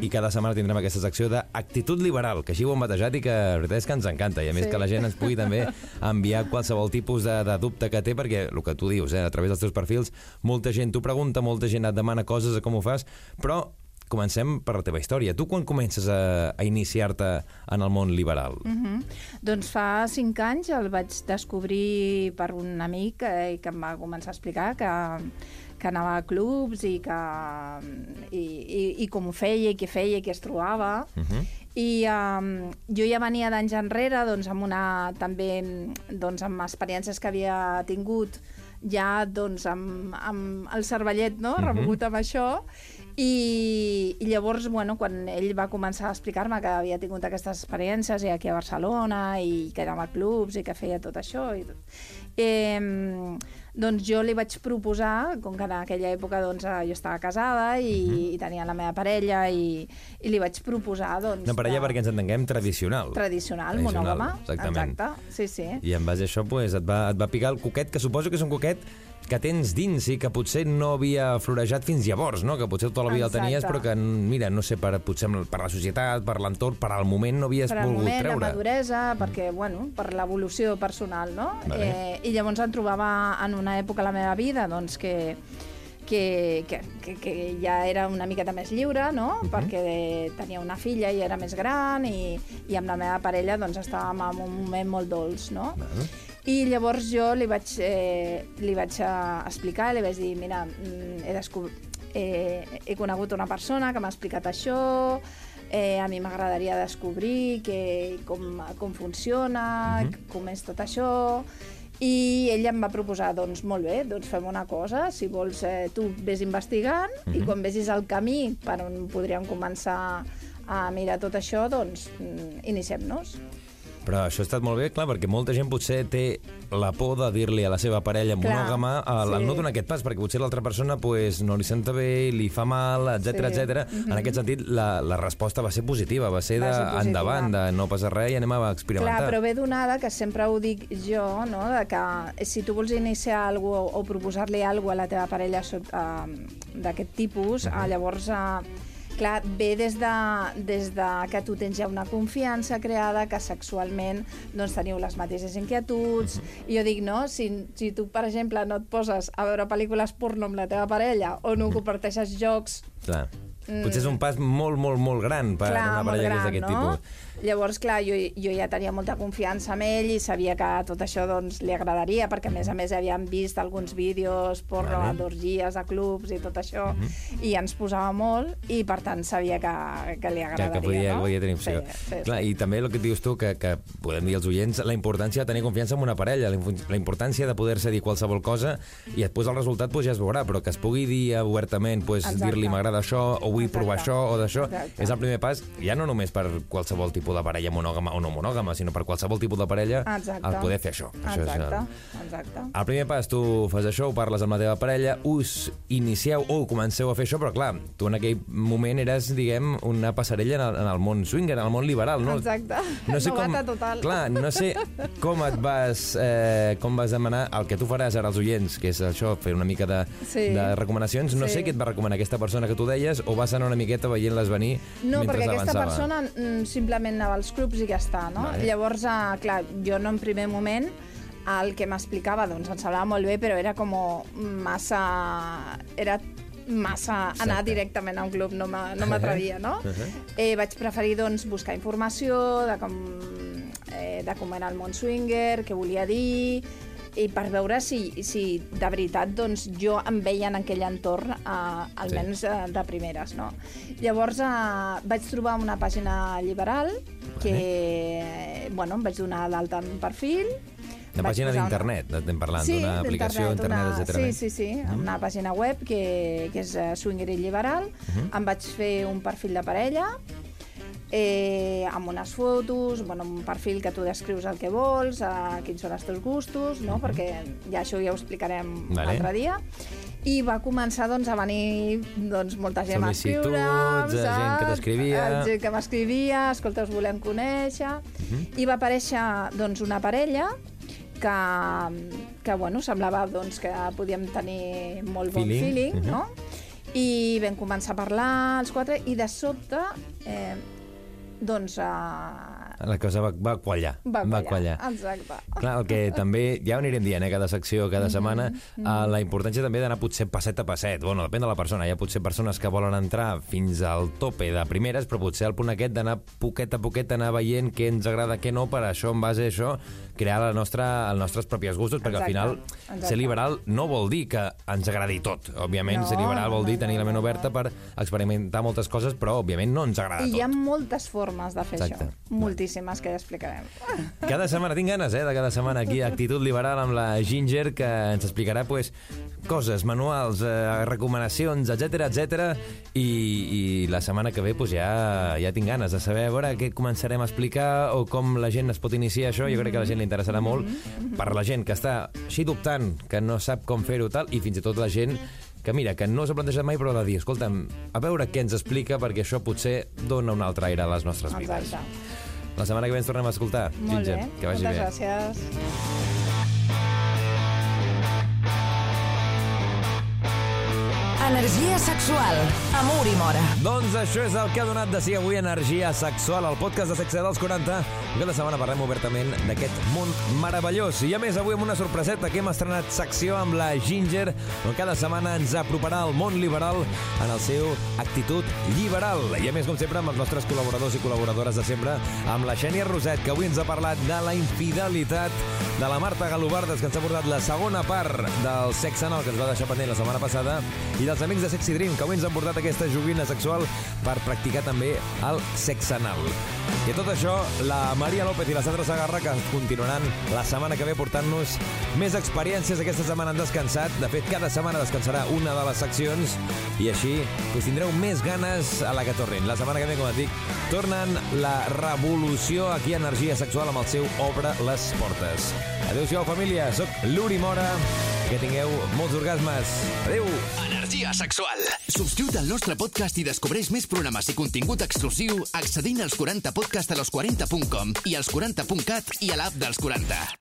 I cada setmana tindrem aquesta secció d'actitud liberal, que així ho hem batejat i que la veritat és que ens encanta, i a més Sí. que la gent ens pugui també enviar qualsevol tipus de, de dubte que té, perquè el que tu dius, eh, a través dels teus perfils, molta gent t'ho pregunta, molta gent et demana coses de com ho fas, però comencem per la teva història. Tu quan comences a, a iniciar-te en el món liberal? Mm -hmm. Doncs fa cinc anys el vaig descobrir per un amic eh, que em va començar a explicar que, que anava a clubs i, que, i, i, i com ho feia, i què feia, i què es trobava. Uh -huh. I um, jo ja venia d'anys enrere doncs, amb una, també doncs, amb experiències que havia tingut ja doncs, amb, amb el cervellet no? Mhm. remogut amb això i, i llavors, bueno, quan ell va començar a explicar-me que havia tingut aquestes experiències i aquí a Barcelona i que anava a clubs i que feia tot això i tot. Eh, doncs jo li vaig proposar, com que en aquella època doncs, eh, jo estava casada i, uh -huh. i tenia la meva parella i, i li vaig proposar... Doncs, Una parella, de- perquè ens entenguem, tradicional. Tradicional, Tradicional, monògama. exactament. Exacte, sí, sí. I en base a això pues, et, va, et va picar el coquet, que suposo que és un coquet que tens dins i que potser no havia florejat fins llavors, no? que potser tota la vida Exacte. el tenies, però que, mira, no sé, per, potser per la societat, per l'entorn, per al moment no havies per al volgut moment, la treure. maduresa, perquè, bueno, per l'evolució personal, no? Vale. Eh, I llavors em trobava en una època a la meva vida, doncs, que, que, que, que, que ja era una miqueta més lliure, no? Mhm. Perquè tenia una filla i era més gran i, i amb la meva parella doncs, estàvem en un moment molt dolç, no? Val. I llavors jo li vaig, eh, li vaig eh, explicar, li vaig dir, mira, mm, he, eh, he conegut una persona que m'ha explicat això, eh, a mi m'agradaria descobrir que, com, com funciona, uh -huh. com és tot això, i ell em va proposar, doncs molt bé, doncs fem una cosa, si vols eh, tu vés investigant uh -huh. i quan vegis el camí per on podríem començar a mirar tot això, doncs mm, iniciem-nos. Però això ha estat molt bé, clar, perquè molta gent potser té la por de dir-li a la seva parella Clar, monògama el, sí. el no donar aquest pas, perquè potser l'altra persona pues, no li senta bé, li fa mal, etc Sí. etc. En aquest sentit, la, la resposta va ser positiva, va ser de Va ser positiva. endavant, de no passa res i anem a experimentar. Clar, però ve donada, que sempre ho dic jo, no? de que si tu vols iniciar alguna cosa o proposar-li alguna a la teva parella eh, d'aquest tipus, uh llavors... Eh, clar, ve des de, des de que tu tens ja una confiança creada, que sexualment doncs, teniu les mateixes inquietuds. I jo dic, no, si, si tu, per exemple, no et poses a veure pel·lícules porno amb la teva parella o no comparteixes jocs Clar. Potser és un pas molt, molt, molt gran per Mm. clar, una parella gran, d'aquest no? tipus. Llavors, clar, jo, jo ja tenia molta confiança en ell i sabia que tot això doncs, li agradaria, perquè a més a més havíem vist alguns vídeos porno, Vale. d'orgies, de clubs i tot això, i ens posava molt, i per tant sabia que, que li agradaria. que podia, no? podia tenir opció. Sí, sí, Clar, sí. I també el que dius tu, que, que podem dir als oients, la importància de tenir confiança en una parella, la, importància de poder-se dir qualsevol cosa i després el resultat pues, ja es veurà, però que es pugui dir obertament, pues, dir-li m'agrada això, o vull Exacte. provar això o d'això, és el primer pas, ja no només per qualsevol tipus de parella monògama o no monògama, sinó per qualsevol tipus de parella, Exacte. el poder fer això. això Exacte, és el... exacte. El primer pas, tu fas això, ho parles amb la teva parella, us inicieu o comenceu a fer això, però clar, tu en aquell moment eres, diguem, una passarella en el, en el món swinger, en el món liberal, no? Exacte. No sé com, Novata total. Clar, no sé com et vas, eh, com vas demanar el que tu faràs ara als oients, que és això, fer una mica de, Sí. de recomanacions. No Sí. sé què et va recomanar aquesta persona que tu deies o vas anar una miqueta veient-les venir No, mentre perquè aquesta avançava? persona mm, simplement anava als clubs i ja està, no? Vale. Llavors, eh, clar, jo no en primer moment el que m'explicava doncs em semblava molt bé, però era com massa... Era massa Exacte. anar directament a un club, no m'a- no m'atrevia, no? eh, vaig preferir doncs, buscar informació de com, eh, de com era el món swinger, què volia dir, i per veure si, si de veritat doncs, jo em veia en aquell entorn, eh, almenys Sí. sí. de primeres. No? Llavors eh, vaig trobar una pàgina liberal que bueno, em vaig donar d'alta en perfil. Una pàgina posar una- d'internet, estem parlant, Sí, d'una aplicació, internet, una... etc. Sí, sí, sí, una pàgina web que, que és eh, Swinger i Liberal. Em vaig fer un perfil de parella, eh, amb unes fotos, bueno, un perfil que tu descrius el que vols, eh, quins són els teus gustos, no? perquè ja això ja ho explicarem Vale. altre dia. I va començar doncs, a venir doncs, molta gent a escriure'm, eh, gent que t'escrivia. Eh, Gent que m'escrivia, escolta, us volem conèixer. I va aparèixer doncs, una parella que, que bueno, semblava doncs, que podíem tenir molt bon Feeling. feeling, Mhm. no? I vam començar a parlar els quatre i de sobte eh, doncs eh, la cosa va, va quallar. Va Va quallar. quallar. Exacte. Clar, el que també, ja ho anirem dient, eh, cada secció, cada setmana, eh, la importància també d'anar potser passet a passet. Bueno, depèn de la persona. Hi ha potser persones que volen entrar fins al tope de primeres, però potser al punt aquest d'anar poquet a poquet, anar veient què ens agrada, què no, per això, en base a això, crear la nostra, els nostres propis gustos, perquè al Exacte, final exacte. ser liberal no vol dir que ens agradi tot. Òbviament, No, ser liberal vol dir tenir la ment oberta per experimentar moltes coses, però, òbviament, no ens agrada I hi ha tot. moltes formes de fer Exacte. això. Moltíssimes, que ja explicarem. Cada setmana tinc ganes, eh, de cada setmana aquí Actitud Liberal amb la Ginger, que ens explicarà pues, coses, manuals, eh, recomanacions, etc etc. I, I la setmana que ve pues, ja, ja tinc ganes de saber a veure què començarem a explicar o com la gent es pot iniciar això. Jo crec que la gent li interessarà molt. Per la gent que està així dubtant, que no sap com fer-ho tal, i fins i tot la gent que mira, que no s'ha plantejat mai, però de dir, escolta'm, a veure què ens explica, perquè això potser dona un altre aire a les nostres vides. Exacte. La setmana que ve ens tornem a escoltar. Molt Ginger, bé. que vagi Moltes bé. gràcies. Energia sexual. Amor i mora. Doncs això és el que ha donat de si avui Energia Sexual, el podcast de Sexe dels 40. Cada setmana parlem obertament d'aquest món meravellós. I a més, avui amb una sorpreseta que hem estrenat secció amb la Ginger, on cada setmana ens aproparà al món liberal en el seu actitud liberal. I a més, com sempre, amb els nostres col·laboradors i col·laboradores de sempre, amb la Xènia Roset, que avui ens ha parlat de la infidelitat, de la Marta Galobardes, que ens ha portat la segona part del sexe anal que ens va deixar pendent la setmana passada, i dels amics de Sexy Dream, que avui ens han portat aquesta joguina sexual per practicar també el sexe anal. I tot això, la Maria López i la Sandra Sagarra, que continuaran la setmana que ve portant-nos més experiències. Aquesta setmana han descansat. De fet, cada setmana descansarà una de les seccions i així us tindreu més ganes a la que tornin. La setmana que ve, com et dic, tornen la revolució aquí a Energia Sexual amb el seu Obre les Portes. Adéu-siau, família. Soc l'Uri Mora. Que tingueu molts orgasmes. Adéu! Energia sexual. Subscriu't al nostre podcast i descobreix més programes i contingut exclusiu accedint als 40podcast a los40.com i als 40.cat i a l'app dels 40.